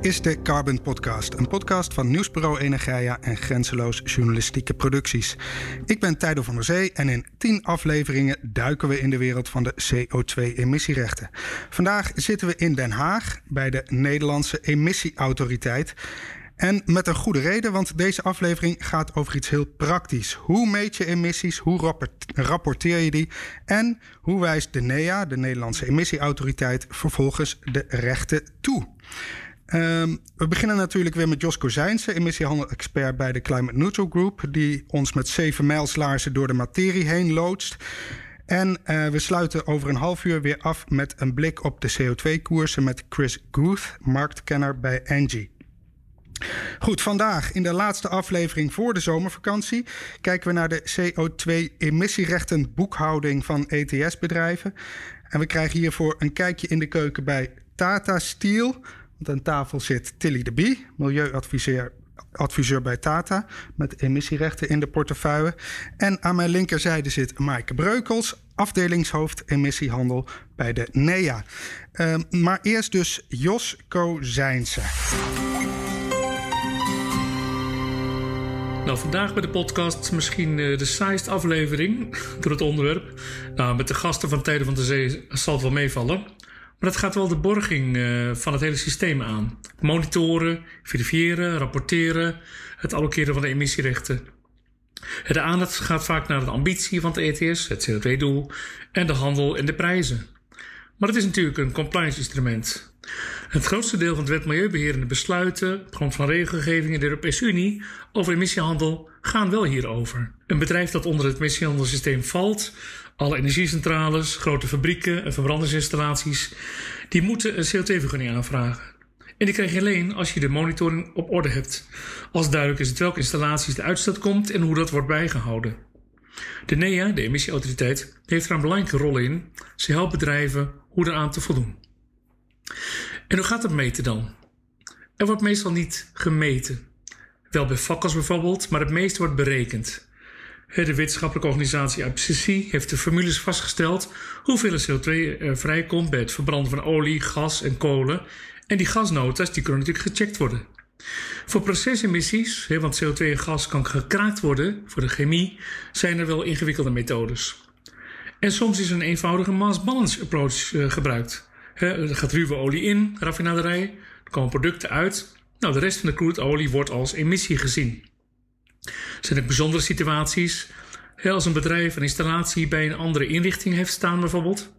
Is de Carbon Podcast, een podcast van Nieuwsbureau Energia en Grenzeloos Journalistieke Producties. Ik ben Tijdo van der Zee en in tien afleveringen duiken we in de wereld van de CO2-emissierechten. Vandaag zitten we in Den Haag bij de Nederlandse Emissieautoriteit. En met een goede reden, want deze aflevering gaat over iets heel praktisch. Hoe meet je emissies? Hoe rapporteer je die? En hoe wijst de NEA, de Nederlandse Emissieautoriteit, vervolgens de rechten toe? Ehm, we beginnen natuurlijk weer met Jos Kozijnse, emissiehandel-expert bij de Climate Neutral Group, die ons met zeven mijlslaarzen door de materie heen loodst. En uh, we sluiten over een half uur weer af met een blik op de CO2-koersen met Chris Guth, marktkenner bij Engie. Goed, vandaag in de laatste aflevering voor de zomervakantie kijken we naar de CO2-emissierechten boekhouding van ETS-bedrijven. En we krijgen hiervoor een kijkje in de keuken bij Tata Steel, want aan tafel zit Tilly de Bie, milieuadviseur adviseur bij Tata met emissierechten in de portefeuille. En aan mijn linkerzijde zit Maaike Breukels, afdelingshoofd emissiehandel bij de NEA. Uh, maar eerst dus Jos Kozijnse. Nou, vandaag bij de podcast misschien uh, de saaiste aflevering door het onderwerp. Nou, met de gasten van Tijden van de Zee zal het wel meevallen. Maar dat gaat wel de borging uh, van het hele systeem aan. Monitoren, verifiëren, rapporteren, het allokeren van de emissierechten. De aandacht gaat vaak naar de ambitie van het ETS, het CO2-doel, en de handel en de prijzen. Maar het is natuurlijk een compliance instrument. Het grootste deel van de wet milieubeherende besluiten, op grond van regelgeving in de Europese Unie over emissiehandel, gaan wel hierover. Een bedrijf dat onder het emissiehandelssysteem valt, alle energiecentrales, grote fabrieken en verbrandingsinstallaties, die moeten een CO2-vergunning aanvragen. En die krijg je alleen als je de monitoring op orde hebt. Als duidelijk is welke installaties de uitstoot komt en hoe dat wordt bijgehouden. De NEA, de emissieautoriteit, heeft er een belangrijke rol in. Ze helpt bedrijven hoe eraan te voldoen. En hoe gaat het meten dan? Er wordt meestal niet gemeten. Wel bij fakkels bijvoorbeeld, maar het meeste wordt berekend. De wetenschappelijke organisatie IPCC heeft de formules vastgesteld hoeveel CO2 er vrijkomt bij het verbranden van olie, gas en kolen. En die gasnota's die kunnen natuurlijk gecheckt worden. Voor procesemissies, want CO2 en gas kan gekraakt worden voor de chemie, zijn er wel ingewikkelde methodes. En soms is een eenvoudige mass balance approach uh, gebruikt. er gaat ruwe olie in, raffinaderij, er komen producten uit. Nou, de rest van de crude olie wordt als emissie gezien. Zijn er bijzondere situaties? Als een bedrijf een installatie bij een andere inrichting heeft staan bijvoorbeeld.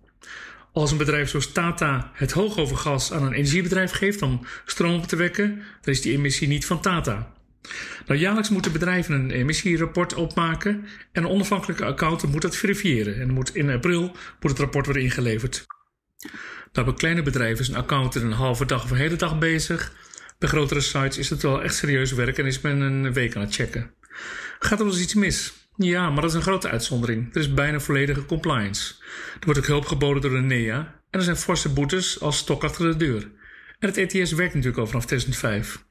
Als een bedrijf zoals Tata het hoogovergas aan een energiebedrijf geeft om stroom op te wekken, dan is die emissie niet van Tata. Nou, jaarlijks moeten bedrijven een emissierapport opmaken en een onafhankelijke accountant moet dat verifiëren. En moet in april moet het rapport worden ingeleverd. Nou, bij kleine bedrijven is een accountant een halve dag of een hele dag bezig. Bij grotere sites is het wel echt serieus werk en is men een week aan het checken. Gaat er wel eens iets mis? Ja, maar dat is een grote uitzondering. Er is bijna volledige compliance. Er wordt ook hulp geboden door de NEA en er zijn forse boetes als stok achter de deur. En het ETS werkt natuurlijk al vanaf 2005.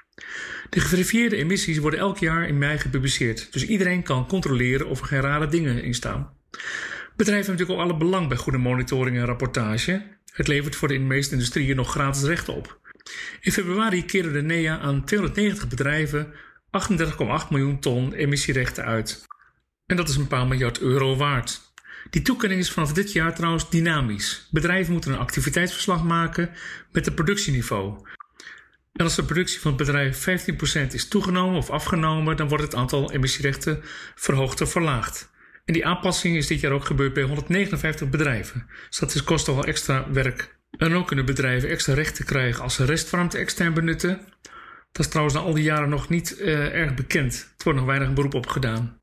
De geverifieerde emissies worden elk jaar in mei gepubliceerd, dus iedereen kan controleren of er geen rare dingen in staan. Bedrijven hebben natuurlijk ook alle belang bij goede monitoring en rapportage. Het levert voor de meeste industrieën nog gratis rechten op. In februari keerde de NEA aan 290 bedrijven 38,8 miljoen ton emissierechten uit. En dat is een paar miljard euro waard. Die toekenning is vanaf dit jaar trouwens dynamisch. Bedrijven moeten een activiteitsverslag maken met het productieniveau. En als de productie van het bedrijf 15% is toegenomen of afgenomen, dan wordt het aantal emissierechten verhoogd of verlaagd. En die aanpassing is dit jaar ook gebeurd bij 159 bedrijven. Dus dat kost toch wel extra werk. En ook kunnen bedrijven extra rechten krijgen als ze restwarmte extern benutten. Dat is trouwens na al die jaren nog niet uh, erg bekend. Er wordt nog weinig beroep op gedaan.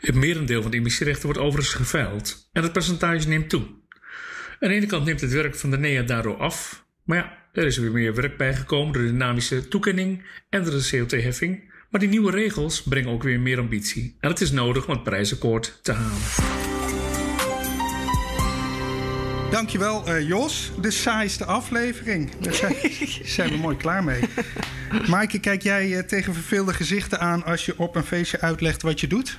Het merendeel van de emissierechten wordt overigens geveild en het percentage neemt toe. Aan de ene kant neemt het werk van de NEA daardoor af, maar ja, Er is weer meer werk bijgekomen door de dynamische toekenning en de CO2-heffing. Maar die nieuwe regels brengen ook weer meer ambitie. En het is nodig om het prijsakkoord te halen. Dankjewel, uh, Jos. De saaiste aflevering. Daar zijn, zijn we mooi klaar mee. Maaike, kijk jij uh, tegen verveelde gezichten aan als je op een feestje uitlegt wat je doet?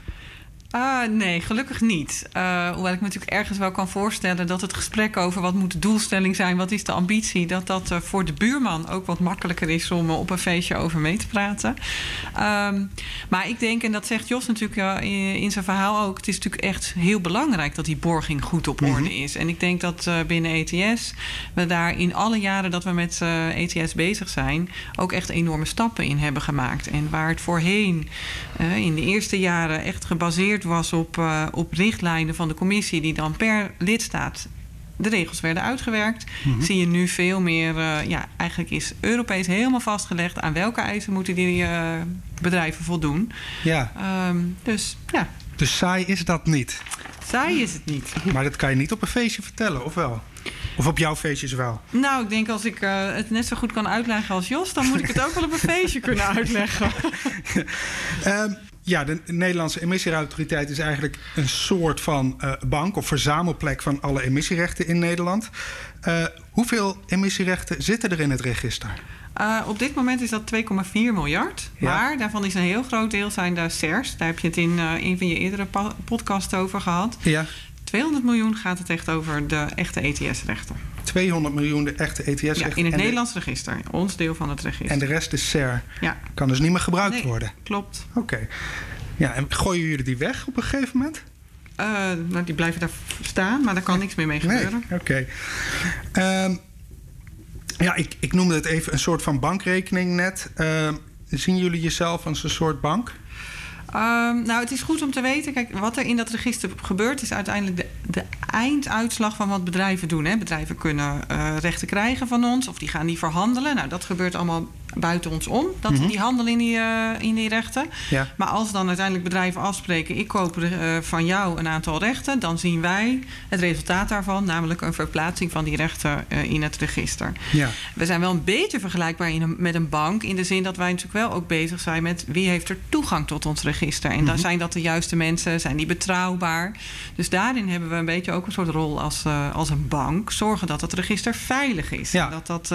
Uh, nee, gelukkig niet. Uh, hoewel ik me natuurlijk ergens wel kan voorstellen dat het gesprek over wat moet de doelstelling zijn, wat is de ambitie, dat dat uh, voor de buurman ook wat makkelijker is om op een feestje over mee te praten. Um, maar ik denk, en dat zegt Jos natuurlijk in, in, zijn verhaal ook, het is natuurlijk echt heel belangrijk dat die borging goed op orde is. En ik denk dat binnen ETS we daar in alle jaren dat we met ETS bezig zijn, ook echt enorme stappen in hebben gemaakt. En waar het voorheen in de eerste jaren echt gebaseerd was op, uh, op richtlijnen van de commissie, die dan per lidstaat de regels werden uitgewerkt, mm-hmm. zie je nu veel meer. Uh, ja, eigenlijk is Europees helemaal vastgelegd aan welke eisen moeten die uh, bedrijven voldoen. Ja. Um, dus ja. Dus saai is dat niet. Saai is het niet. Maar dat kan je niet op een feestje vertellen, of wel? Of op jouw feestjes wel? Nou, ik denk als ik uh, het net zo goed kan uitleggen als Jos, dan moet ik het ook wel op een feestje kunnen uitleggen. um, ja, de Nederlandse emissieautoriteit is eigenlijk een soort van uh, bank of verzamelplek van alle emissierechten in Nederland. Uh, hoeveel emissierechten zitten er in het register? Uh, op dit moment is dat 2,4 miljard. Ja. Maar daarvan is een heel groot deel zijn de CERS. Daar heb je het in een van je eerdere podcasts over gehad. Ja. 200 miljoen gaat het echt over de echte ETS-rechten. 200 miljoen de echte ETS-rechten? Ja, in het Nederlands de... register. Ons deel van het register. En de rest is SER? Ja. Kan dus niet meer gebruikt nee, worden? klopt. Oké. Okay. Ja, en gooien jullie die weg op een gegeven moment? Uh, nou, die blijven daar staan, maar daar kan niks meer mee gebeuren. Nee, oké. Okay. Um, ja, ik, ik noemde het even een soort van bankrekening net. Uh, zien jullie jezelf als een soort bank? Um, nou, het is goed om te weten. Kijk, wat er in dat register gebeurt, is uiteindelijk de, de einduitslag van wat bedrijven doen. Hè. Bedrijven kunnen uh, rechten krijgen van ons, of die gaan die verhandelen. Nou, dat gebeurt allemaal buiten ons om, dat mm -hmm. die handelen in die, uh, in die rechten. Ja. Maar als dan uiteindelijk bedrijven afspreken: ik koop uh, van jou een aantal rechten, dan zien wij het resultaat daarvan, namelijk een verplaatsing van die rechten in het register. Ja. We zijn wel een beetje vergelijkbaar in een, met een bank, in de zin dat wij natuurlijk wel ook bezig zijn met wie heeft er toegang tot ons register. En mm -hmm. dan zijn dat de juiste mensen, zijn die betrouwbaar. Dus daarin hebben we een beetje ook een soort rol als, als een bank. Zorgen dat het register veilig is. Ja. Dat, dat,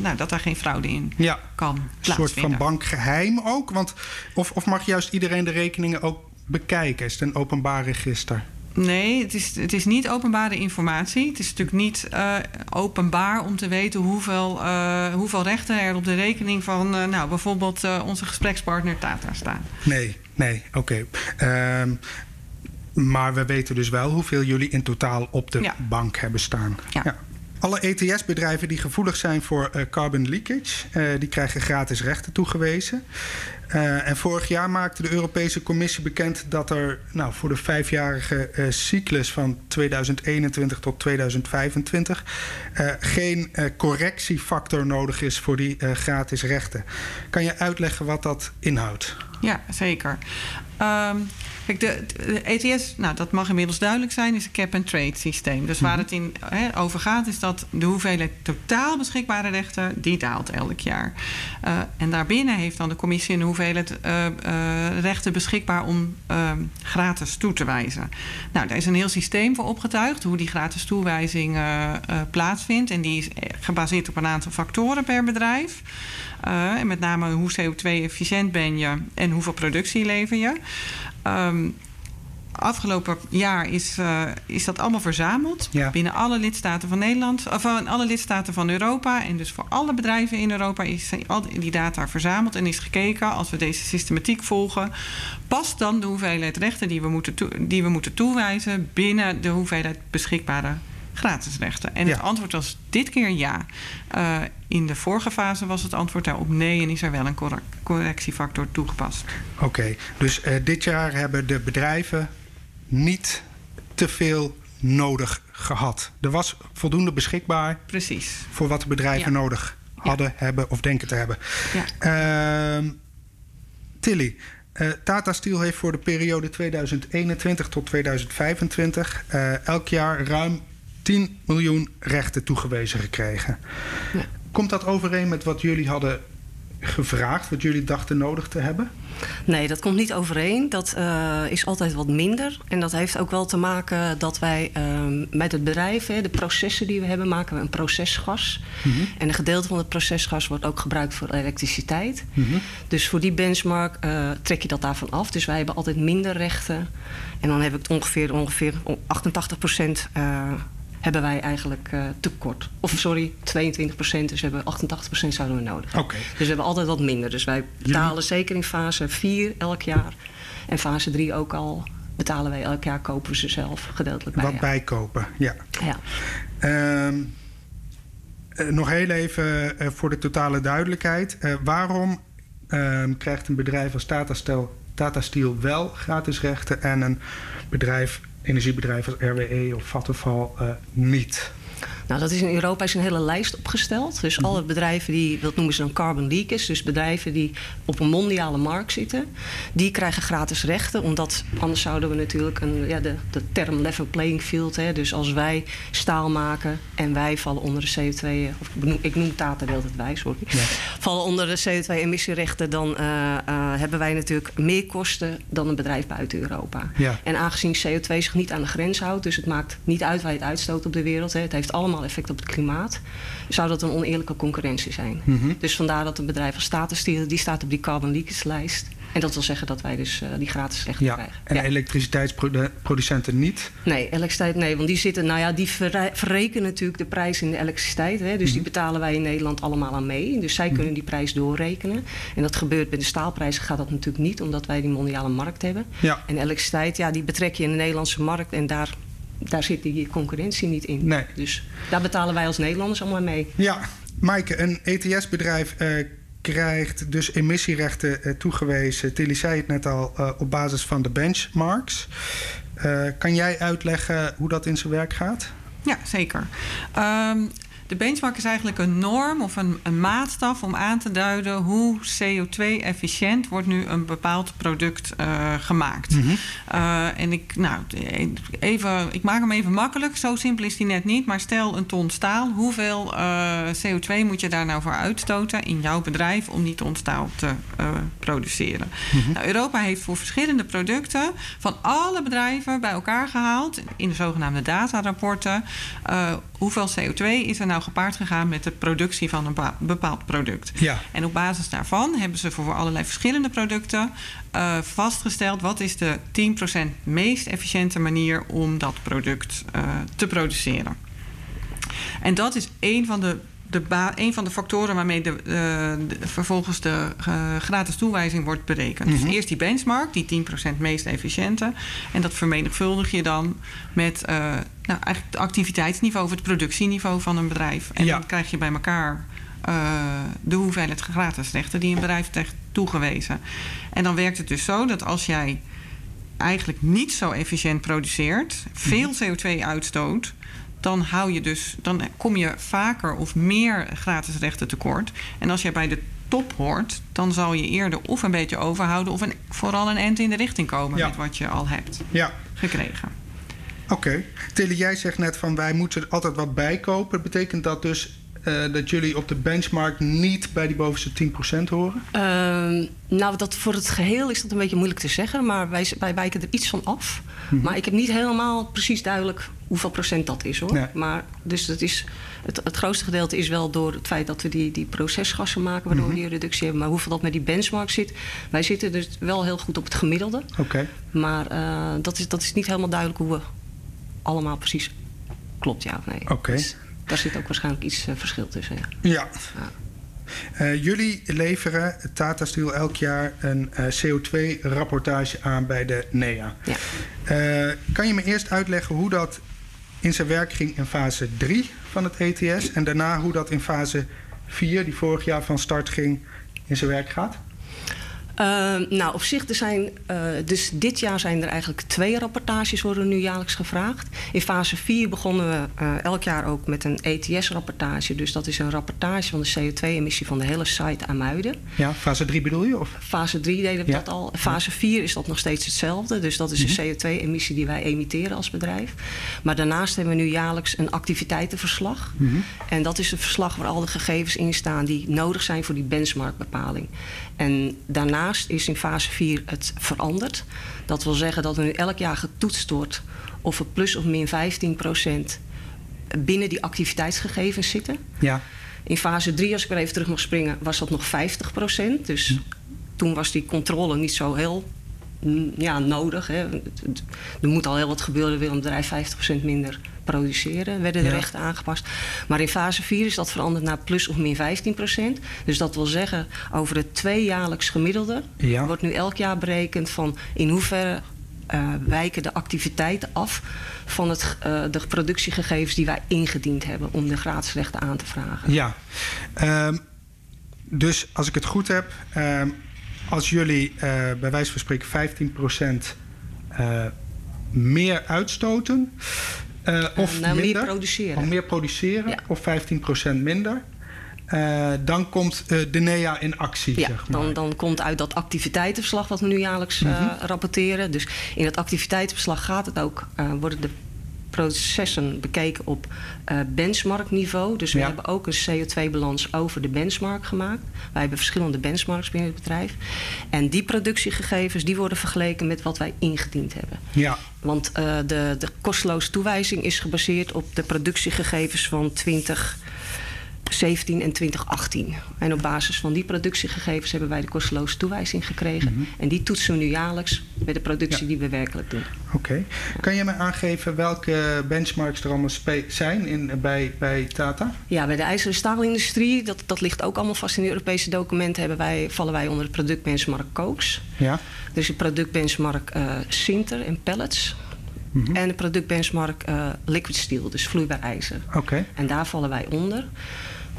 nou, dat daar geen fraude in ja. kan Een soort van bankgeheim ook? Want, of, of mag juist iedereen de rekeningen ook bekijken? Is het een openbaar register? Nee, het is, het is niet openbare informatie. Het is natuurlijk niet uh, openbaar om te weten hoeveel, uh, hoeveel rechten er op de rekening van uh, nou, bijvoorbeeld onze gesprekspartner Tata staan. Nee, nee, oké. Okay. Um, maar we weten dus wel hoeveel jullie in totaal op de ja. bank hebben staan. Ja. ja. Alle ETS-bedrijven die gevoelig zijn voor uh, carbon leakage, uh, die krijgen gratis rechten toegewezen. Uh, en vorig jaar maakte de Europese Commissie bekend dat er nou, voor de vijfjarige cyclus van 2021 tot 2025 geen correctiefactor nodig is voor die gratis rechten. Kan je uitleggen wat dat inhoudt? Ja, zeker. Um, Kijk, de, de, ETS, nou, dat mag inmiddels duidelijk zijn, is een cap-and-trade systeem. Dus waar het in, he, over gaat, is dat de hoeveelheid totaal beschikbare rechten, die daalt elk jaar. Uh, en daarbinnen heeft dan de commissie een hoeveelheid uh, uh, rechten beschikbaar om gratis toe te wijzen. Nou, daar is een heel systeem voor opgetuigd, hoe die gratis toewijzing plaatsvindt. En die is gebaseerd op een aantal factoren per bedrijf. en met name hoe CO2-efficiënt ben je en hoeveel productie lever je. Um, afgelopen jaar is, uh, is dat allemaal verzameld ja. binnen alle lidstaten van Nederland, of van alle lidstaten van Europa. En dus voor alle bedrijven in Europa is al die data verzameld en is gekeken, als we deze systematiek volgen, past dan de hoeveelheid rechten die we moeten, die we moeten toewijzen binnen de hoeveelheid beschikbare gratis rechten? En Ja. het antwoord was dit keer ja. Uh, in de vorige fase was het antwoord daarop nee en is er wel een corre- correctiefactor toegepast. Oké, dus eh, dit jaar hebben de bedrijven niet te veel nodig gehad. Er was voldoende beschikbaar Precies. voor wat de bedrijven Ja. nodig hadden, hebben of denken te hebben. Ja. Ehm, Tilly, eh, Tata Steel heeft voor de periode 2021 tot 2025 eh, elk jaar ruim 10 miljoen rechten toegewezen gekregen. Komt dat overeen met wat jullie hadden gevraagd, wat jullie dachten nodig te hebben? Nee, dat komt niet overeen. Dat uh, is altijd wat minder. En dat heeft ook wel te maken dat wij uh, met het bedrijf, hè, de processen die we hebben, maken we een procesgas. Mm -hmm. En een gedeelte van het procesgas wordt ook gebruikt voor elektriciteit. Mm -hmm. Dus voor die benchmark uh, trek je dat daarvan af. Dus wij hebben altijd minder rechten. En dan heb ik het ongeveer, ongeveer 88 procent hebben wij eigenlijk uh, tekort. Of sorry, 22 procent. Dus we hebben 88 procent zouden we nodig hebben. Okay. Dus we hebben altijd wat minder. Dus wij betalen Jullie... zeker in fase 4 elk jaar. En fase 3 ook al betalen wij elk jaar, kopen we ze zelf gedeeltelijk bij. Wat ja. bijkopen, ja. ja. Um, uh, nog heel even uh, voor de totale duidelijkheid. waarom krijgt een bedrijf als Tata Steel, Tata Steel wel gratis rechten en een bedrijf energiebedrijf als RWE of Vattenfall uh, niet? Nou, dat is in Europa is een hele lijst opgesteld. Dus alle bedrijven die, dat noemen ze dan carbon leakage, dus bedrijven die op een mondiale markt zitten, die krijgen gratis rechten. Omdat anders zouden we natuurlijk een, ja, de, de term level playing field, hè, dus als wij staal maken en wij vallen onder de CO2, of ik noem, ik noem Tata de altijd wij, sorry, ja. vallen onder de CO2-emissierechten, dan uh, uh, hebben wij natuurlijk meer kosten dan een bedrijf buiten Europa. Ja. En aangezien CO2 zich niet aan de grens houdt, dus het maakt niet uit waar je het uitstoot op de wereld, hè, het heeft allemaal effect op het klimaat, zou dat een oneerlijke concurrentie zijn. Mm -hmm. Dus vandaar dat een bedrijf als Status Steel, die staat op die carbon leakage lijst. En dat wil zeggen dat wij dus uh, die gratis rechten ja, krijgen. En ja. elektriciteitsproducenten niet? Nee, elektriciteit nee. Want die zitten, nou ja, die verrekenen natuurlijk de prijs in de elektriciteit. Hè, dus mm -hmm. die betalen wij in Nederland allemaal aan mee. Dus zij kunnen die prijs doorrekenen. En dat gebeurt bij de staalprijzen gaat dat natuurlijk niet, omdat wij die mondiale markt hebben. Ja. En elektriciteit, ja, die betrek je in de Nederlandse markt en daar daar zit die concurrentie niet in. Nee. Dus daar betalen wij als Nederlanders allemaal mee. Ja, Maaike, een ETS-bedrijf uh, krijgt dus emissierechten uh, toegewezen. Tilly zei het net al, uh, op basis van de benchmarks. kan jij uitleggen hoe dat in zijn werk gaat? Ja, zeker. Um, de benchmark is eigenlijk een norm of een, een maatstaf om aan te duiden hoe CO2-efficiënt wordt nu een bepaald product uh, gemaakt. Mm -hmm. uh, en ik, nou, even, ik maak hem even makkelijk. Zo simpel is die net niet. Maar stel een ton staal. Hoeveel uh, CO2 moet je daar nou voor uitstoten in jouw bedrijf om die ton staal te produceren? Mm -hmm. nou, Europa heeft voor verschillende producten van alle bedrijven bij elkaar gehaald in de zogenaamde datarapporten. hoeveel CO2 is er nou gepaard gegaan met de productie van een bepaald product. Ja. En op basis daarvan hebben ze voor allerlei verschillende producten uh, vastgesteld wat is de 10% meest efficiënte manier om dat product uh, te produceren. En dat is een van de de een van de factoren waarmee de, de, vervolgens de uh, gratis toewijzing wordt berekend. Mm -hmm. Dus eerst die benchmark, die 10% meest efficiënte. En dat vermenigvuldig je dan met uh, nou, eigenlijk het activiteitsniveau of het productieniveau van een bedrijf. En ja. dan krijg je bij elkaar de hoeveelheid gratis rechten die een bedrijf heeft toegewezen. En dan werkt het dus zo dat als jij eigenlijk niet zo efficiënt produceert, veel CO2 uitstoot dan hou je dus, dan kom je vaker of meer gratis rechten tekort. En als jij bij de top hoort, dan zal je eerder of een beetje overhouden of een, vooral een end in de richting komen ja. met wat je al hebt ja. gekregen. Oké. Okay. Tilly, jij zegt net van wij moeten er altijd wat bijkopen. Betekent dat dus uh, dat jullie op de benchmark niet bij die bovenste 10% horen? Uh, nou, dat voor het geheel is dat een beetje moeilijk te zeggen, maar wij, wij wijken er iets van af. Mm -hmm. Maar ik heb niet helemaal precies duidelijk hoeveel procent dat is hoor. Nee. Maar dus dat is, het, het grootste gedeelte is wel door het feit dat we die, die procesgassen maken, waardoor mm -hmm. we die reductie hebben. Maar hoeveel dat met die benchmark zit, wij zitten dus wel heel goed op het gemiddelde. Oké. Okay. Maar uh, dat, is, dat is niet helemaal duidelijk hoe we allemaal precies klopt, ja of nee. Oké. Okay. Dus daar zit ook waarschijnlijk iets uh, verschil tussen. Ja. ja. ja. Uh, jullie leveren Tata Steel elk jaar een uh, CO2-rapportage aan bij de NEA. Ja. Kan je me eerst uitleggen hoe dat in zijn werk ging in fase 3 van het ETS en daarna hoe dat in fase 4, die vorig jaar van start ging, in zijn werk gaat? Uh, nou, op zich, er zijn, uh, dus dit jaar zijn er eigenlijk twee rapportages worden nu jaarlijks gevraagd. In fase 4 begonnen we uh, elk jaar ook met een ETS-rapportage. Dus dat is een rapportage van de CO2-emissie van de hele site aan Muiden. Ja, fase 3 bedoel je? Of? Fase 3 deden we ja. dat al. Fase 4 is dat nog steeds hetzelfde. Dus dat is een CO2-emissie die wij emitteren als bedrijf. Maar daarnaast hebben we nu jaarlijks een activiteitenverslag. Mm -hmm. En dat is een verslag waar al de gegevens in staan die nodig zijn voor die benchmarkbepaling. En daarnaast is in fase 4 het veranderd. Dat wil zeggen dat er nu elk jaar getoetst wordt of er plus of min 15 procent binnen die activiteitsgegevens zitten. Ja. In fase 3, als ik er even terug mag springen, was dat nog 50 procent. Dus toen was die controle niet zo heel ja, nodig. Hè. Er moet al heel wat gebeuren, wil een bedrijf 50% minder produceren. Werden de ja. rechten aangepast. Maar in fase 4 is dat veranderd naar plus of min 15%. Dus dat wil zeggen, over het tweejaarlijks gemiddelde ja. wordt nu elk jaar berekend van in hoeverre uh, wijken de activiteiten af van het, uh, de productiegegevens die wij ingediend hebben om de graadsrechten aan te vragen. Ja, um, dus als ik het goed heb, um, als jullie uh, bij wijze van spreken 15% uh, meer uitstoten uh, of nou, minder, meer produceren, of, meer produceren ja. of 15% minder, dan komt de NEA in actie. Ja, zeg maar. dan, dan komt uit dat activiteitenverslag wat we nu jaarlijks mm -hmm. rapporteren. Dus in dat activiteitenverslag gaat het ook, worden de processen bekeken op uh, benchmarkniveau. Dus we Ja. hebben ook een CO2-balans over de benchmark gemaakt. Wij hebben verschillende benchmarks binnen het bedrijf. En die productiegegevens die worden vergeleken met wat wij ingediend hebben. Ja, Want uh, de, de kosteloze toewijzing is gebaseerd op de productiegegevens van 2017 en 2018. En op basis van die productiegegevens hebben wij de kosteloze toewijzing gekregen. Mhm. En die toetsen we nu jaarlijks met de productie Ja. die we werkelijk doen. oké. Kan je me aangeven welke benchmarks er allemaal zijn in, bij, bij Tata? Ja, bij de ijzer- en staalindustrie, dat, dat ligt ook allemaal vast in de Europese documenten, hebben wij, vallen wij onder het productbenchmark Cokes. Ja, is een productbenchmark eh Sinter en pellets. Mhm. En een productbenchmark eh liquid steel, dus vloeibaar ijzer. oké. En daar vallen wij onder.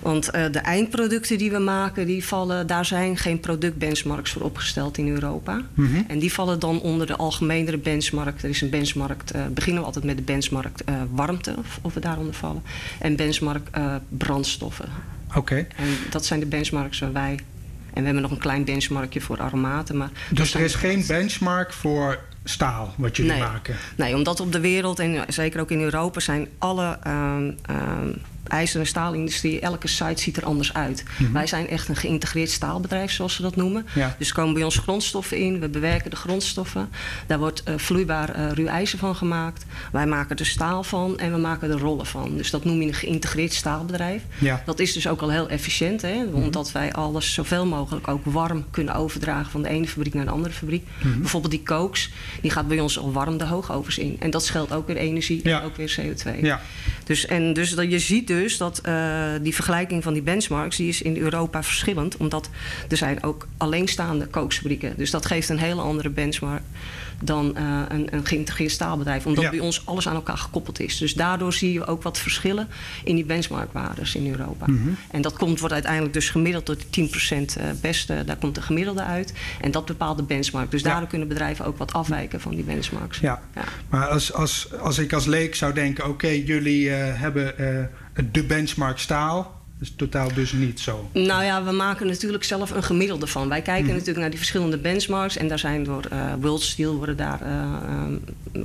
Want eh, de eindproducten die we maken, die vallen, daar zijn geen productbenchmarks voor opgesteld in Europa. Mhm. En die vallen dan onder de algemenere benchmark. Er is een benchmark, eh, beginnen we altijd met de benchmark eh, warmte, of, of we daaronder vallen. En benchmark brandstoffen. Oké. En dat zijn de benchmarks waar wij. En we hebben nog een klein benchmarkje voor aromaten. Maar Dus er is geen benchmark voor staal wat jullie Nee. maken? Nee, omdat op de wereld en zeker ook in Europa zijn alle ehm ehm ijzer- en staalindustrie, elke site ziet er anders uit. Mhm. Wij zijn echt een geïntegreerd staalbedrijf, zoals ze dat noemen. Ja. Dus komen bij ons grondstoffen in, we bewerken de grondstoffen. Daar wordt eh, vloeibaar eh ruw ijzer van gemaakt. Wij maken er staal van en we maken er rollen van. Dus dat noem je een geïntegreerd staalbedrijf. Ja. Dat is dus ook al heel efficiënt, hè? Mhm. omdat wij alles zoveel mogelijk ook warm kunnen overdragen van de ene fabriek naar de andere fabriek. Mhm. Bijvoorbeeld die kooks, die gaat bij ons al warm de hoogovens in. En dat scheelt ook weer energie Ja. en ook weer CO2. Ja, Dus, en dus dat, je ziet dus dat eh, die vergelijking van die benchmarks... die is in Europa verschillend. Omdat er zijn ook alleenstaande kooksfabrieken. Dus dat geeft een hele andere benchmark dan eh, een, een geïntegreerd staalbedrijf. Omdat Ja. bij ons alles aan elkaar gekoppeld is. Dus daardoor zie je ook wat verschillen in die benchmarkwaardes in Europa. Mhm. En dat komt, wordt uiteindelijk dus gemiddeld tot die 10% eh, beste. Daar komt de gemiddelde uit. En dat bepaalt de benchmark. Dus Ja. daardoor kunnen bedrijven ook wat afwijken van die benchmarks. ja. Ja. Maar als, als, als ik als leek zou denken... oké, jullie eh, hebben de benchmark staal... Dat is totaal dus niet zo. Nou ja, we maken natuurlijk zelf een gemiddelde van. Wij kijken Mhm. natuurlijk naar die verschillende benchmarks. En daar zijn door eh World Steel worden daar eh, ehm,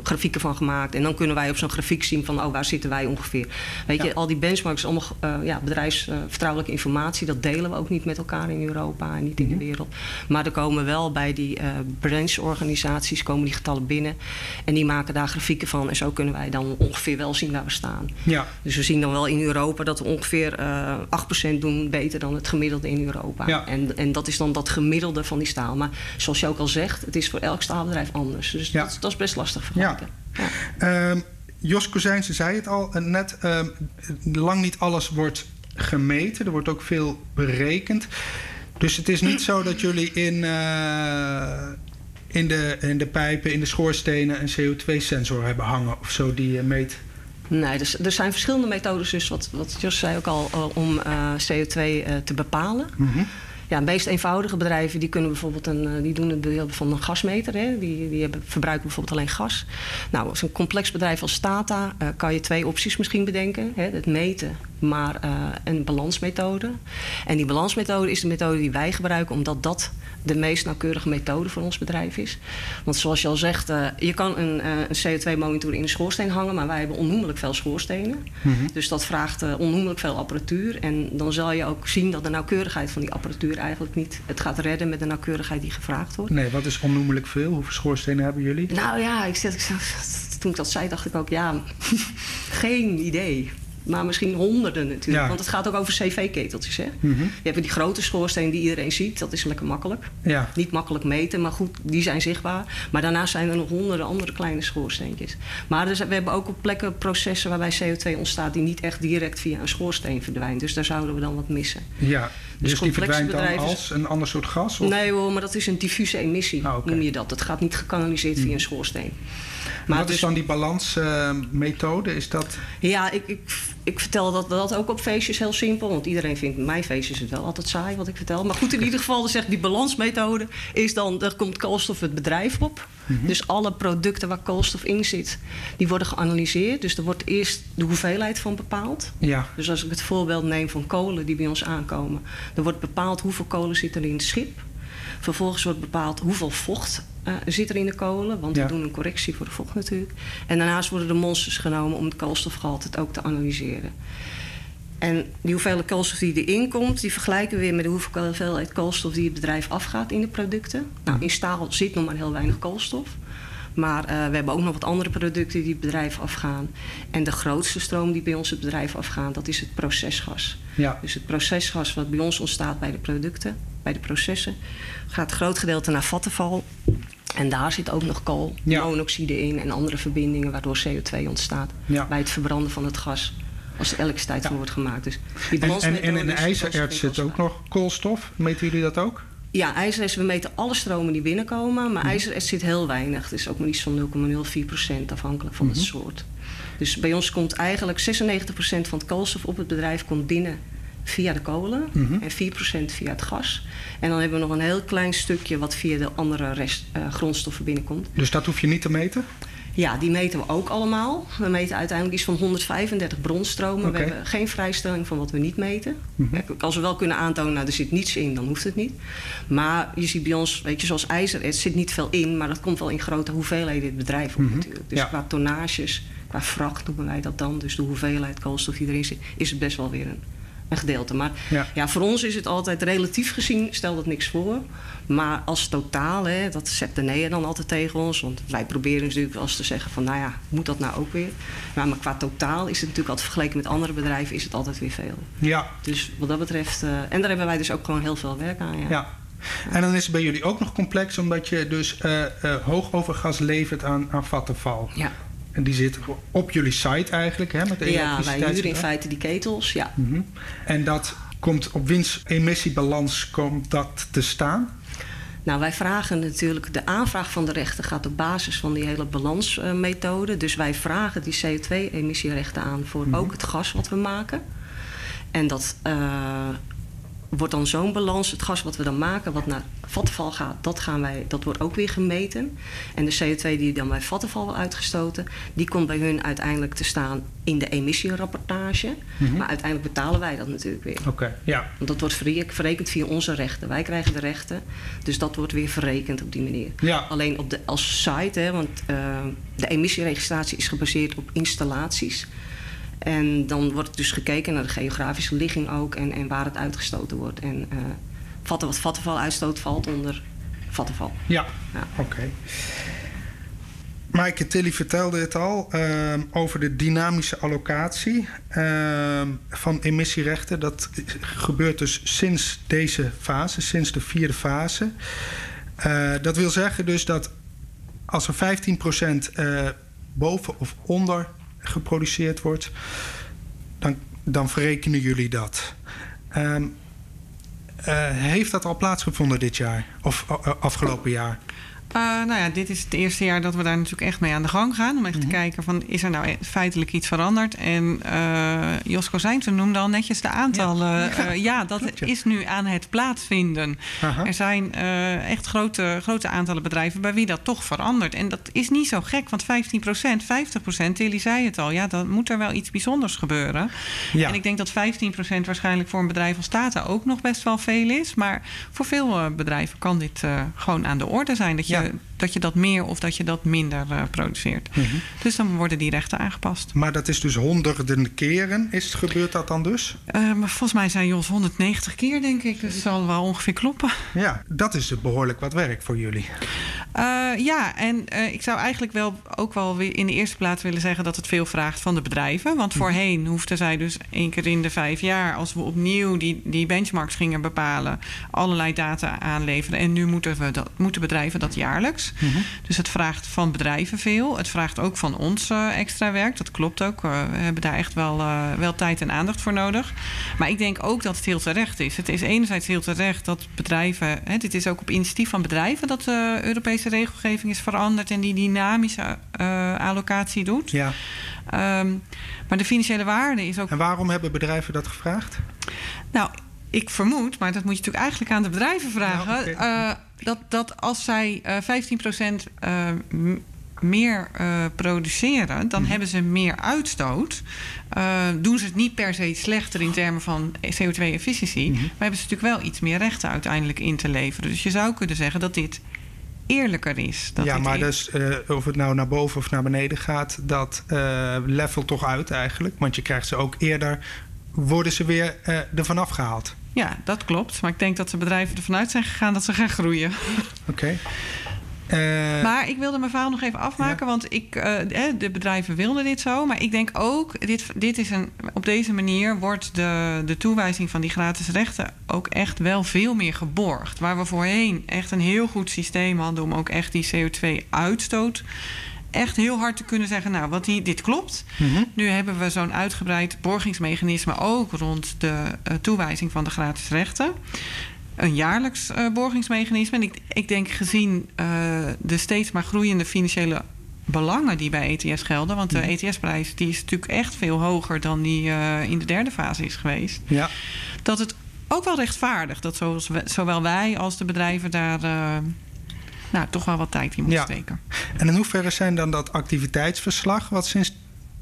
grafieken van gemaakt. En dan kunnen wij op zo'n grafiek zien van oh, waar zitten wij ongeveer. Weet Ja. je, al die benchmarks, allemaal eh, ja, bedrijfsvertrouwelijke informatie. Dat delen we ook niet met elkaar in Europa en niet in Mhm. de wereld. Maar er komen wel bij die brancheorganisaties komen die getallen binnen. En die maken daar grafieken van. En zo kunnen wij dan ongeveer wel zien waar we staan. Ja, Dus we zien dan wel in Europa dat we ongeveer 8% doen beter dan het gemiddelde in Europa. Ja. En, en dat is dan dat gemiddelde van die staal. Maar zoals je ook al zegt, het is voor elk staalbedrijf anders. Dus Ja. dat, dat is best lastig vergelijken. Ja. Ehm, Jos Kozijnse zei het al eh, net. ehm, lang niet alles wordt gemeten. Er wordt ook veel berekend. Dus het is niet zo dat jullie in, eh, in, de, in de pijpen, in de schoorstenen... een CO2-sensor hebben hangen of zo die je meet. Nee, dus, er zijn verschillende methodes, dus wat, wat Jos zei ook al, eh, om eh, CO2 eh, te bepalen. Mhm. Ja, de meest eenvoudige bedrijven die kunnen bijvoorbeeld een, eh, die doen het beeld van een gasmeter. Hè? Die, die hebben, verbruiken bijvoorbeeld alleen gas. Nou, als een complex bedrijf als Tata uh, kan je twee opties misschien bedenken. Hè? Het meten, maar uh, een balansmethode. En die balansmethode is de methode die wij gebruiken, omdat dat de meest nauwkeurige methode voor ons bedrijf is. Want zoals je al zegt, uh, je kan een, een CO2-monitor in een schoorsteen hangen, maar wij hebben onnoemelijk veel schoorstenen. Mm -hmm. Dus dat vraagt onnoemelijk veel apparatuur. En dan zal je ook zien dat de nauwkeurigheid van die apparatuur eigenlijk niet het gaat redden met de nauwkeurigheid die gevraagd wordt. Nee, wat is onnoemelijk veel? Hoeveel schoorstenen hebben jullie? Nou ja, ik, ik, toen ik dat zei, dacht ik ook, ja, geen idee. Maar misschien honderden natuurlijk. Ja. Want het gaat ook over cv-keteltjes. Hè? Mm -hmm. Je hebt die grote schoorsteen die iedereen ziet. Dat is lekker makkelijk. Ja. Niet makkelijk meten, maar goed, die zijn zichtbaar. Maar daarnaast zijn er nog honderden andere kleine schoorsteentjes. Maar dus, we hebben ook op plekken processen waarbij CO2 ontstaat... die niet echt direct via een schoorsteen verdwijnt. Dus daar zouden we dan wat missen. Ja, dus, dus die verdwijnt dan als een ander soort gas? Of? Nee hoor, maar dat is een diffuse emissie, ah, okay. noem je dat. Dat gaat niet gekanaliseerd via een schoorsteen. Maar wat dus, is dan die balansmethode? Uh, is dat... Ja, ik, ik, ik vertel dat, dat ook op feestjes heel simpel. Want iedereen vindt mijn feestjes het wel altijd saai wat ik vertel. Maar goed, in ieder geval, dan zegt die balansmethode... is dan, er komt koolstof het bedrijf op. Mm -hmm. Dus alle producten waar koolstof in zit, die worden geanalyseerd. Dus er wordt eerst de hoeveelheid van bepaald. Ja. Dus als ik het voorbeeld neem van kolen die bij ons aankomen... dan wordt bepaald hoeveel kolen zit er in het schip... Vervolgens wordt bepaald hoeveel vocht uh, zit er in de kolen. Want ja. we doen een correctie voor de vocht natuurlijk. En daarnaast worden de monsters genomen om het koolstofgehalte ook te analyseren. En die hoeveelheid koolstof die erin komt, die vergelijken we weer met de hoeveelheid koolstof die het bedrijf afgaat in de producten. Nou, in staal zit nog maar heel weinig koolstof. Maar uh, we hebben ook nog wat andere producten die het bedrijf afgaan. En de grootste stroom die bij ons het bedrijf afgaan, dat is het procesgas. Ja. Dus het procesgas wat bij ons ontstaat bij de producten, bij de processen, gaat een groot gedeelte naar vattenval. En daar zit ook nog koolmonoxide ja. in en andere verbindingen waardoor CO2 ontstaat ja. bij het verbranden van het gas. Als er elektriciteit ja. van wordt gemaakt. Dus die en, en, en in de ijzererts zit ook nog koolstof. Meten jullie dat ook? Ja, ijzererts, we meten alle stromen die binnenkomen. Maar ijzererts zit heel weinig. Het is ook maar iets van 0,04 procent afhankelijk van mm -hmm. het soort. Dus bij ons komt eigenlijk 96 procent van het koolstof op het bedrijf komt binnen via de kolen mm -hmm. en 4% via het gas. En dan hebben we nog een heel klein stukje wat via de andere rest, uh, grondstoffen binnenkomt. Dus dat hoef je niet te meten? Ja, die meten we ook allemaal. We meten uiteindelijk iets van 135 bronstromen. Okay. We hebben geen vrijstelling van wat we niet meten. Mm -hmm. Als we wel kunnen aantonen, nou, er zit niets in, dan hoeft het niet. Maar je ziet bij ons, weet je, zoals ijzer, er zit niet veel in, maar dat komt wel in grote hoeveelheden in het bedrijf op mm -hmm. natuurlijk. Dus ja. qua tonnages, qua vracht noemen wij dat dan, dus de hoeveelheid koolstof die erin zit, is het best wel weer een een gedeelte. Maar ja. ja. voor ons is het altijd relatief gezien, stel dat niks voor. Maar als totaal, hè, dat zet de nee dan altijd tegen ons. Want wij proberen natuurlijk eens te zeggen van, nou ja, moet dat nou ook weer? Maar, maar qua totaal is het natuurlijk altijd vergeleken met andere bedrijven, is het altijd weer veel. Ja. Dus wat dat betreft, uh, en daar hebben wij dus ook gewoon heel veel werk aan. Ja. ja. En dan is het bij jullie ook nog complex, omdat je dus uh, uh, hoogovergas levert aan, aan vattenval. Ja. En die zit op jullie site eigenlijk, hè? Met de ja, wij huren in feite die ketels, ja. Mm -hmm. En dat komt op winst-emissiebalans komt dat te staan? Nou, wij vragen natuurlijk, de aanvraag van de rechten gaat op basis van die hele balansmethode. Uh, dus wij vragen die CO2-emissierechten aan voor mm -hmm. ook het gas wat we maken. En dat uh, wordt dan zo'n balans, het gas wat we dan maken, wat naar Vattenval gaat, dat, gaan wij, dat wordt ook weer gemeten. En de CO2 die dan bij Vattenval wordt uitgestoten, die komt bij hun uiteindelijk te staan in de emissierapportage. Mm -hmm. Maar uiteindelijk betalen wij dat natuurlijk weer. Oké, okay, ja. Want dat wordt verrekend via onze rechten. Wij krijgen de rechten, dus dat wordt weer verrekend op die manier. Ja. Alleen op de, als site, hè, want uh, de emissieregistratie is gebaseerd op installaties. En dan wordt dus gekeken naar de geografische ligging ook en, en waar het uitgestoten wordt. En uh, vatten wat vattenval uitstoot valt onder vattenval. Ja, ja. oké. Okay. Maaike Tilly vertelde het al uh, over de dynamische allocatie uh, van emissierechten. Dat gebeurt dus sinds deze fase, sinds de vierde fase. Uh, dat wil zeggen dus dat als er 15% boven of onder geproduceerd wordt, dan, dan verrekenen jullie dat. Um, uh, heeft dat al plaatsgevonden dit jaar of uh, afgelopen jaar? Uh, nou ja, dit is het eerste jaar dat we daar natuurlijk echt mee aan de gang gaan. Om even te kijken van, is er nou feitelijk iets veranderd? En uh, Jos Kozijnse noemde al netjes de aantallen. Ja, uh, ja dat Klopt, ja. is nu aan het plaatsvinden. Er zijn echt grote, grote aantallen bedrijven bij wie dat toch verandert. En dat is niet zo gek, want 15 procent, 50 procent, Tilly zei het al. Ja, dan moet er wel iets bijzonders gebeuren. Ja. En ik denk dat 15 procent waarschijnlijk voor een bedrijf als Tata ook nog best wel veel is. Maar voor veel bedrijven kan dit gewoon aan de orde zijn. Dat je dat je dat meer of dat je dat minder uh, produceert. Mm -hmm. Dus dan worden die rechten aangepast. Maar dat is dus honderden keren. Is, gebeurt dat dan dus? Uh, maar volgens mij zijn Jos 190 keer, denk ik. Dus dat zal wel ongeveer kloppen. Ja, dat is behoorlijk wat werk voor jullie. Uh, ja, en ik zou eigenlijk wel ook wel weer in de eerste plaats willen zeggen dat het veel vraagt van de bedrijven. Want voorheen hoefden zij dus één keer in de vijf jaar, als we opnieuw die, die benchmarks gingen bepalen, allerlei data aanleveren. En nu moeten, we dat, moeten bedrijven dat jaarlijks. -hmm. Dus het vraagt van bedrijven veel. Het vraagt ook van ons uh, extra werk. Dat klopt ook. We hebben daar echt wel, wel tijd en aandacht voor nodig. Maar ik denk ook dat het heel terecht is. Het is enerzijds heel terecht dat bedrijven. Hè, dit is ook op initiatief van bedrijven dat de Europese regelgeving is veranderd en die dynamische allocatie doet. Ja. Um, maar de financiële waarde is ook. En waarom hebben bedrijven dat gevraagd? Nou, ik vermoed, maar dat moet je natuurlijk eigenlijk aan de bedrijven vragen. Okay. dat, dat als zij uh, 15% uh, meer produceren, dan mm. hebben ze meer uitstoot. Doen ze het niet per se slechter in termen van CO2-efficiëntie, mm -hmm. maar hebben ze natuurlijk wel iets meer rechten uiteindelijk in te leveren. Dus je zou kunnen zeggen dat dit eerlijker is. Dat ja, maar dus uh, of het nou naar boven of naar beneden gaat, dat uh, levelt toch uit eigenlijk. Want je krijgt ze ook eerder, worden ze weer uh, ervan afgehaald. Ja, dat klopt. Maar ik denk dat de bedrijven ervan uit zijn gegaan dat ze gaan groeien. Oké. Okay. Uh, maar ik wilde mijn verhaal nog even afmaken, ja. want ik, uh, de bedrijven wilden dit zo. Maar ik denk ook, dit, dit is een, op deze manier wordt de, de toewijzing van die gratis rechten ook echt wel veel meer geborgd. Waar we voorheen echt een heel goed systeem hadden om ook echt die CO2-uitstoot echt heel hard te kunnen zeggen: Nou, wat die, dit klopt. Mm -hmm. Nu hebben we zo'n uitgebreid borgingsmechanisme ook rond de uh, toewijzing van de gratis rechten. Een jaarlijks uh, borgingsmechanisme. En ik, ik denk gezien uh, de steeds maar groeiende financiële belangen die bij ETS gelden. Want de -hmm. ETS-prijs die is natuurlijk echt veel hoger dan die in de derde fase is geweest. Ja. Dat het ook wel rechtvaardig dat zoals we, zowel wij als de bedrijven daar nou, toch wel wat tijd in moet ja. steken. En in hoeverre zijn dan dat activiteitsverslag... wat sinds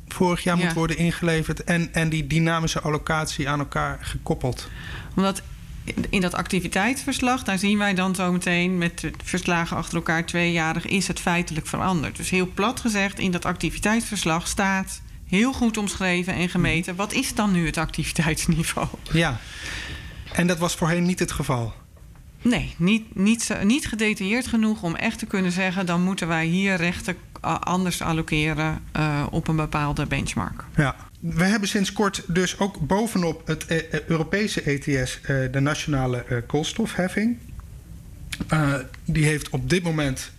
vorig jaar ja. moet worden ingeleverd... En, en die dynamische allocatie aan elkaar gekoppeld? Omdat in dat activiteitsverslag, daar zien wij dan zo meteen... met verslagen achter elkaar tweejarig... is het feitelijk veranderd. Dus heel plat gezegd, in dat activiteitsverslag staat... heel goed omschreven en gemeten... wat is dan nu het activiteitsniveau? Ja, en dat was voorheen niet het geval? Nee, niet, niet, niet gedetailleerd genoeg om echt te kunnen zeggen... dan moeten wij hier rechten anders allokeren uh, op een bepaalde benchmark. Ja. We hebben sinds kort dus ook bovenop het uh, Europese ETS... De nationale koolstofheffing. die heeft op dit moment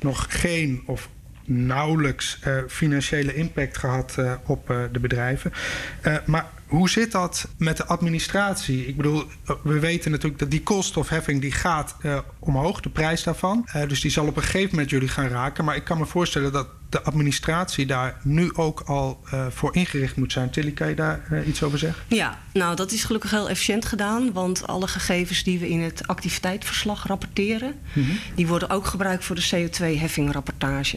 nog geen of nauwelijks financiële impact gehad op de bedrijven. maar hoe zit dat met de administratie? Ik bedoel, we weten natuurlijk dat die koolstofheffing die gaat uh, omhoog, de prijs daarvan. Uh, dus die zal op een gegeven moment jullie gaan raken. Maar ik kan me voorstellen dat de administratie daar nu ook al uh, voor ingericht moet zijn. Tilly, kan je daar uh, iets over zeggen? Ja, nou dat is gelukkig heel efficiënt gedaan. Want alle gegevens die we in het activiteitsverslag rapporteren... Mm -hmm. die worden ook gebruikt voor de CO2-heffingrapportage.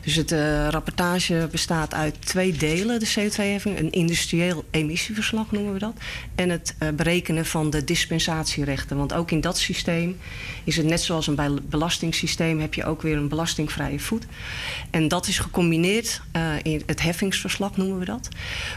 Dus het uh, rapportage bestaat uit twee delen, de CO2-heffing. Een industrieel emissieverslag noemen we dat. En het berekenen van de dispensatierechten. Want ook in dat systeem is het net zoals een belastingssysteem... heb je ook weer een belastingvrije voet. En dat is gecombineerd uh, in het heffingsverslag, noemen we dat.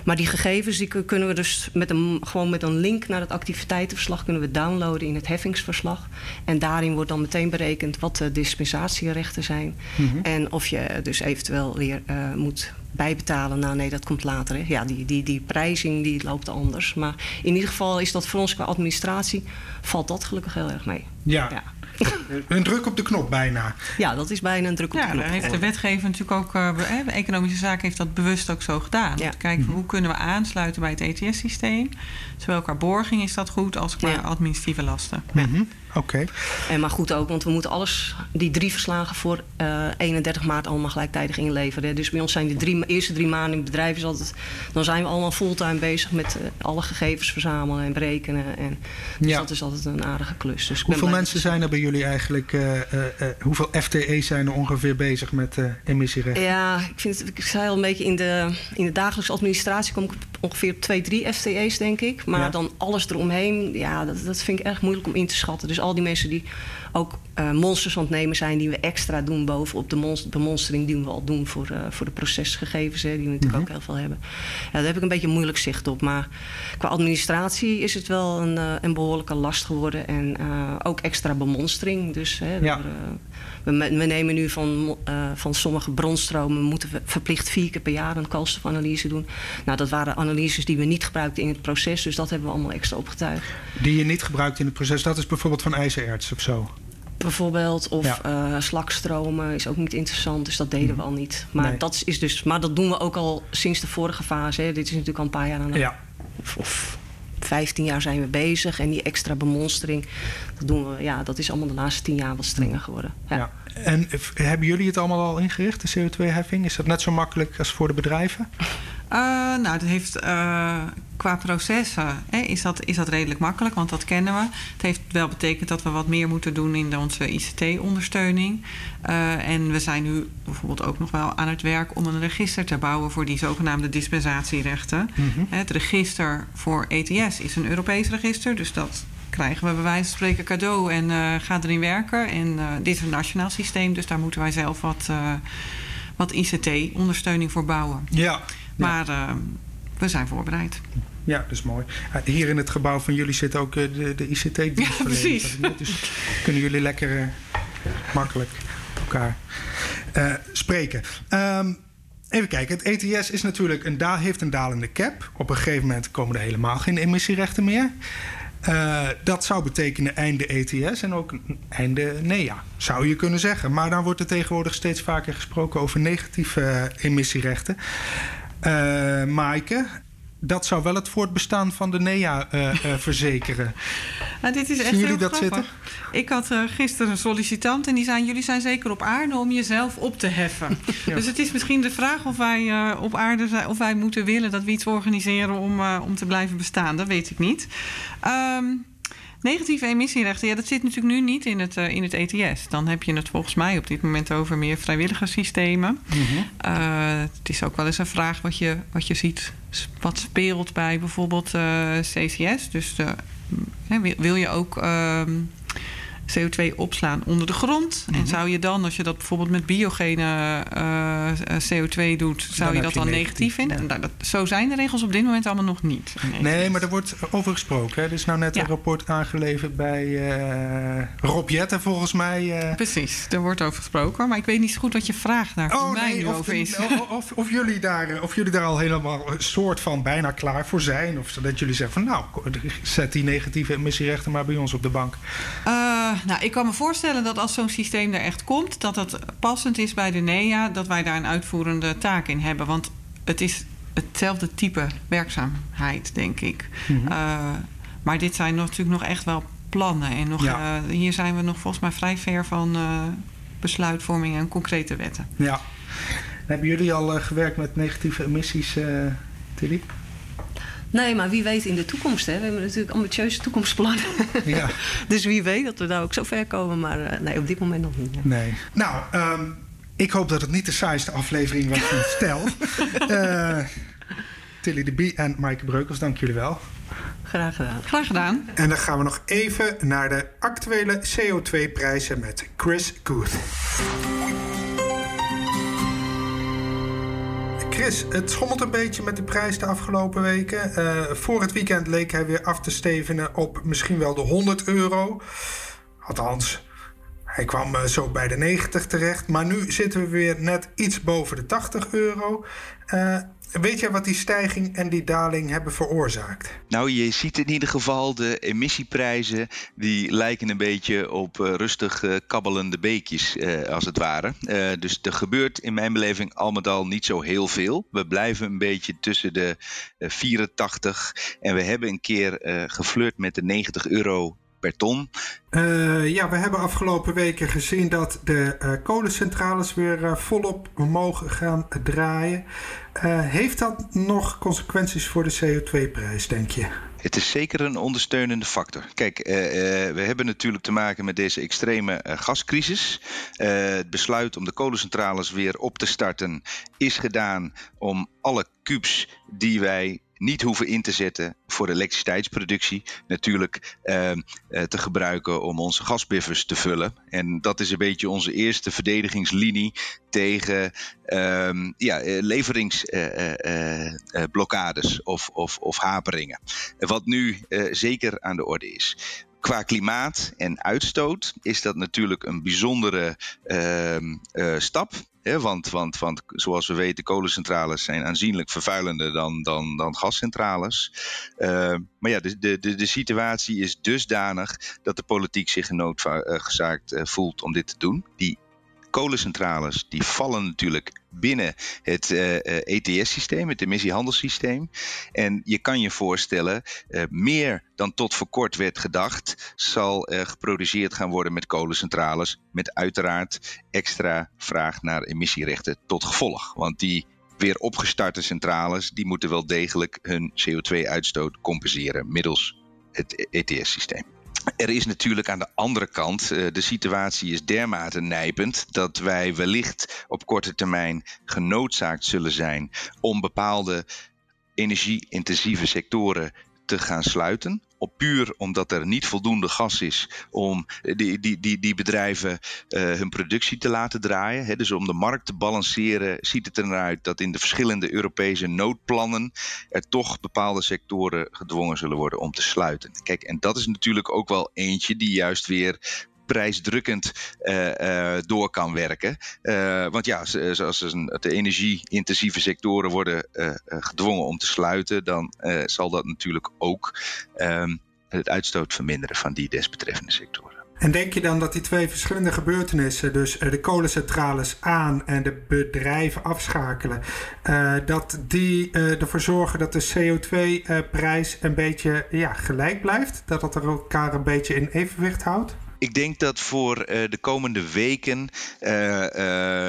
Maar die gegevens die kunnen we dus met een, gewoon met een link naar het activiteitenverslag kunnen we downloaden in het heffingsverslag. En daarin wordt dan meteen berekend wat de dispensatierechten zijn. Mm -hmm. En of je dus eventueel weer uh, moet bijbetalen. Nou nee, dat komt later. Hè. Ja, die, die, die prijzing die loopt anders. Maar in ieder geval is dat voor ons qua administratie... valt dat gelukkig heel erg mee. Ja. ja. Een druk op de knop bijna. Ja, dat is bijna een druk op ja, de knop. Ja, heeft de wetgever natuurlijk ook... Uh, Economische Zaken heeft dat bewust ook zo gedaan. Ja. Kijken hoe kunnen we aansluiten bij het ETS-systeem. Zowel qua borging is dat goed als qua administratieve lasten. Mm -hmm. Oké. En maar goed ook, want we moeten alles, die drie verslagen voor uh, 31 maart allemaal gelijktijdig inleveren. Dus bij ons zijn de drie, eerste drie maanden in het bedrijf is altijd, dan zijn we allemaal fulltime bezig met uh, alle gegevens verzamelen en berekenen. En, dus ja. dat is altijd een aardige klus. Dus hoeveel mensen zijn er bij jullie eigenlijk, uh, hoeveel FTE's zijn er ongeveer bezig met emissierechten? Ja, ik, vind ik zei al een beetje in de, in de dagelijkse administratie kom ik ongeveer op twee, drie FTE's denk ik. Maar ja. dan alles eromheen, ja, dat, dat vind ik erg moeilijk om in te schatten. Dus al die mensen die ook uh, monsters aan het nemen zijn... die we extra doen bovenop de monster, bemonstering die we al doen voor, uh, voor de procesgegevens... Hè, die we natuurlijk mm -hmm. ook heel veel hebben. Ja, daar heb ik een beetje moeilijk zicht op. Maar qua administratie is het wel een, uh, een behoorlijke last geworden. En ook extra bemonstering. Dus hè, ja. we, we, nemen nu van, van sommige bronstromen... moeten we verplicht vier keer per jaar een koolstofanalyse doen. Nou, dat waren analyses die we niet gebruikten in het proces. Dus dat hebben we allemaal extra opgetuigd. Die je niet gebruikt in het proces, dat is bijvoorbeeld van ijzererts of zo? Bijvoorbeeld. Of ja. uh, slakstromen is ook niet interessant, dus dat deden we al niet. Maar, nee. dat, is dus, maar dat doen we ook al sinds de vorige fase. Hè. Dit is natuurlijk al een paar jaar aan de... Ja. Of, of 15 jaar zijn we bezig. En die extra bemonstering, dat, doen we, ja, dat is allemaal de laatste 10 jaar wat strenger geworden. Ja. ja. En hebben jullie het allemaal al ingericht, de CO2-heffing? Is dat net zo makkelijk als voor de bedrijven? Uh, nou, dat heeft uh, qua processen hè, is, dat, is dat redelijk makkelijk, want dat kennen we. Het heeft wel betekend dat we wat meer moeten doen in onze ICT-ondersteuning. Uh, en we zijn nu bijvoorbeeld ook nog wel aan het werk om een register te bouwen voor die zogenaamde dispensatierechten. Mm -hmm. Het register voor ETS is een Europees register, dus dat krijgen we bij wijze van spreken cadeau en uh, gaat erin werken. En uh, dit is een nationaal systeem, dus daar moeten wij zelf wat, uh, wat ICT-ondersteuning voor bouwen. Ja. Maar we zijn voorbereid. Ja, dat is mooi. Hier in het gebouw van jullie zit ook de, de ICT-dienst. Ja, precies. Dus kunnen jullie lekker makkelijk elkaar spreken. Um, Even kijken, het ETS is natuurlijk een da heeft een dalende cap. Op een gegeven moment komen er helemaal geen emissierechten meer. Uh, dat zou betekenen einde ETS en ook einde NEA, zou je kunnen zeggen. Maar dan wordt er tegenwoordig steeds vaker gesproken over negatieve emissierechten. Uh, Maaike, dat zou wel het voortbestaan van de NEA verzekeren. Nou, dit is echt Zien jullie dat grappig. zitten? Ik had gisteren een sollicitant en die zei... jullie zijn zeker op aarde om jezelf op te heffen. ja. Dus het is misschien de vraag of wij op aarde zijn... of wij moeten willen dat we iets organiseren om, om te blijven bestaan. Dat weet ik niet. Um, negatieve emissierechten, ja, dat zit natuurlijk nu niet in het, in het ETS. Dan heb je het volgens mij op dit moment over meer vrijwillige systemen. Mm -hmm. het is ook wel eens een vraag wat je, wat je ziet... wat speelt bij bijvoorbeeld CCS. Dus de, wil je ook... Um, CO2 opslaan onder de grond. Mm -hmm. En zou je dan, als je dat bijvoorbeeld met biogene uh, CO2 doet, zou Dan je dat dan negatief, negatief vinden? ja. Nou, dat, zo zijn de regels op dit moment allemaal nog niet. Nee, maar er wordt over gesproken. Hè? Er is nou net Ja. een rapport aangeleverd bij eh Rob Jetten, volgens mij. eh. Precies, er wordt over gesproken. Maar ik weet niet zo goed wat je vraag daar voor mij over is. of, of, of jullie daar, eh, of jullie daar al helemaal een soort van bijna klaar voor zijn. Of dat jullie zeggen van nou, zet die negatieve emissierechten maar bij ons op de bank. Uh, nou, ik kan me voorstellen dat als zo'n systeem er echt komt, dat dat passend is bij de NEA, dat wij daar een uitvoerende taak in hebben. Want het is hetzelfde type werkzaamheid, denk ik. Mhm. Uh, maar dit zijn natuurlijk nog echt wel plannen. En nog, Ja. uh, hier zijn we nog volgens mij vrij ver van uh, besluitvorming en concrete wetten. Ja. Hebben jullie al eh, gewerkt met negatieve emissies, eh Tilly? Nee, maar wie weet in de toekomst. Hè? We hebben natuurlijk ambitieuze toekomstplannen. Ja. dus wie weet dat we daar ook zo ver komen. Maar uh, nee, op dit moment nog niet. hè. Nee. Nou, um, ik hoop dat het niet de saaiste aflevering was van Stel. uh, Tilly de Bie en Maaike Breukels, dank jullie wel. Graag gedaan. Graag gedaan. En dan gaan we nog even naar de actuele CO2-prijzen met Chris Good. Chris, het schommelt een beetje met de prijs de afgelopen weken. Uh, voor het weekend leek hij weer af te stevenen op misschien wel de 100 euro. Althans, Hij kwam eh, zo bij de 90 terecht, maar nu zitten we weer net iets boven de 80 euro. Uh, Weet jij wat die stijging en die daling hebben veroorzaakt? Nou, je ziet in ieder geval de emissieprijzen. Die lijken een beetje op uh, rustig kabbelende beekjes, als het ware. dus er gebeurt in mijn beleving al met al niet zo heel veel. We blijven een beetje tussen de 84 en we hebben een keer geflirt met de 90 euro per ton. Uh, ja, we hebben afgelopen weken gezien dat de uh, kolencentrales weer uh, volop mogen gaan draaien. heeft dat nog consequenties voor de CO2-prijs, denk je? Het is zeker een ondersteunende factor. Kijk, we hebben natuurlijk te maken met deze extreme gascrisis. het besluit om de kolencentrales weer op te starten is gedaan om alle kubus die wij niet hoeven in te zetten voor elektriciteitsproductie. Natuurlijk uh, te gebruiken om onze gasbiffers te vullen. En dat is een beetje onze eerste verdedigingslinie tegen uh, ja, eh, leveringsblokkades uh, of, of, of haperingen. Wat nu zeker aan de orde is. Qua klimaat en uitstoot is dat natuurlijk een bijzondere ehm, stap want, want, want zoals we weten, kolencentrales zijn aanzienlijk vervuilender dan, dan, dan gascentrales. Uh, maar ja, de, de, de situatie is dusdanig dat de politiek zich genoodzaakt uh, voelt om dit te doen. Die kolencentrales die vallen natuurlijk binnen het uh, eh, ETS-systeem, eh, e het emissiehandelssysteem. En je kan je voorstellen, uh, meer dan tot voor kort werd gedacht, zal er geproduceerd gaan worden met kolencentrales. Met uiteraard extra vraag naar emissierechten tot gevolg. Want die weer opgestarte centrales, die moeten wel degelijk hun CO2-uitstoot compenseren middels het ETS-systeem. Er is natuurlijk aan de andere kant, uh, de situatie is dermate nijpend dat wij wellicht op korte termijn genoodzaakt zullen zijn om bepaalde energie-intensieve sectoren te gaan sluiten. Op puur omdat er niet voldoende gas is om die, die, die, die bedrijven uh, hun productie te laten draaien. Dus om de markt te balanceren, ziet het eruit dat in de verschillende Europese noodplannen er toch bepaalde sectoren gedwongen zullen worden om te sluiten. Kijk, en dat is natuurlijk ook wel eentje die juist weer prijsdrukkend uh, uh, door kan werken. Uh, want ja, zoals de energie-intensieve sectoren worden gedwongen om te sluiten, dan zal dat natuurlijk ook um, het uitstoot verminderen van die desbetreffende sectoren. En denk je dan dat die twee verschillende gebeurtenissen, dus de kolencentrales aan en de bedrijven afschakelen, dat die ervoor zorgen dat de CO2-prijs een beetje ja, gelijk blijft? Dat dat elkaar een beetje in evenwicht houdt? Ik denk dat voor uh, de komende weken uh, uh,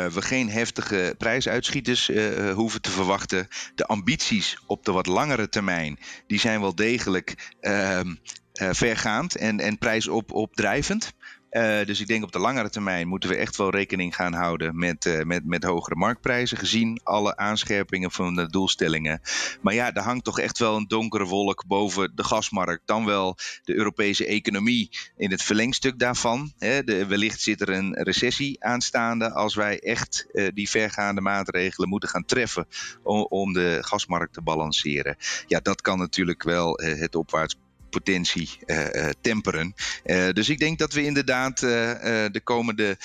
we geen heftige prijsuitschieters hoeven te verwachten. De ambities op de wat langere termijn die zijn wel degelijk ehm, vergaand en, en prijsopdrijvend. Uh, dus ik denk op de langere termijn moeten we echt wel rekening gaan houden met, uh, met, met hogere marktprijzen, gezien alle aanscherpingen van de doelstellingen. Maar ja, er hangt toch echt wel een donkere wolk boven de gasmarkt, dan wel de Europese economie in het verlengstuk daarvan. Hè. De, wellicht zit er een recessie aanstaande als wij echt uh, die vergaande maatregelen moeten gaan treffen om, om de gasmarkt te balanceren. Ja, dat kan natuurlijk wel het opwaarts potentie uh, temperen. Uh, dus ik denk dat we inderdaad de komende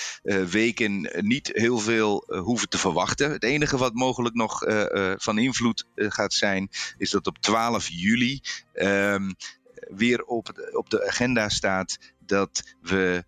weken niet heel veel hoeven te verwachten. Het enige wat mogelijk nog van invloed gaat zijn, is dat op 12 juli ehm, weer op, op de agenda staat dat we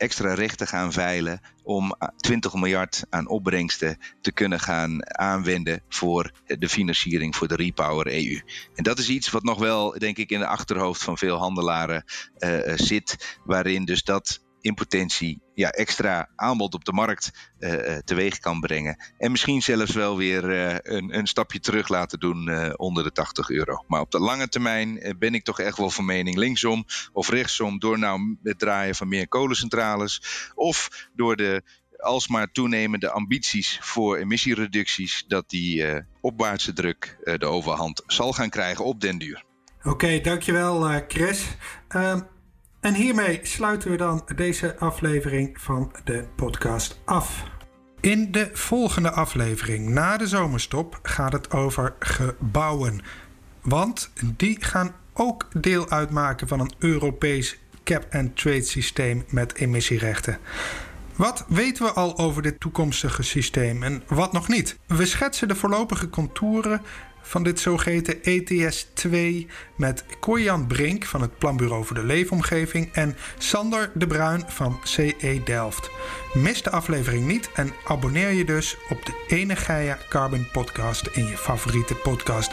extra rechten gaan veilen om 20 miljard aan opbrengsten te kunnen gaan aanwenden voor de financiering voor de Repower EU. En dat is iets wat nog wel, denk ik, in de achterhoofd van veel handelaren uh, zit, waarin dus dat in potentie ja, extra aanbod op de markt uh, teweeg kan brengen. En misschien zelfs wel weer uh, een, een, stapje terug laten doen onder de 80 euro. Maar op de lange termijn ben ik toch echt wel van mening linksom of rechtsom door nou het draaien van meer kolencentrales of door de alsmaar toenemende ambities voor emissiereducties, dat die opwaartse druk de overhand zal gaan krijgen op den duur. Oké, okay, dankjewel Chris. Ehm, en hiermee sluiten we dan deze aflevering van de podcast af. In de volgende aflevering na de zomerstop gaat het over gebouwen. Want die gaan ook deel uitmaken van een Europees cap-and-trade systeem met emissierechten. Wat weten we al over dit toekomstige systeem en wat nog niet? We schetsen de voorlopige contouren van dit zogeheten ETS 2 met Corjan Brink van het Planbureau voor de Leefomgeving en Sander de Bruin van CE Delft. Mis de aflevering niet en abonneer je dus op de Gaia Carbon podcast in je favoriete podcast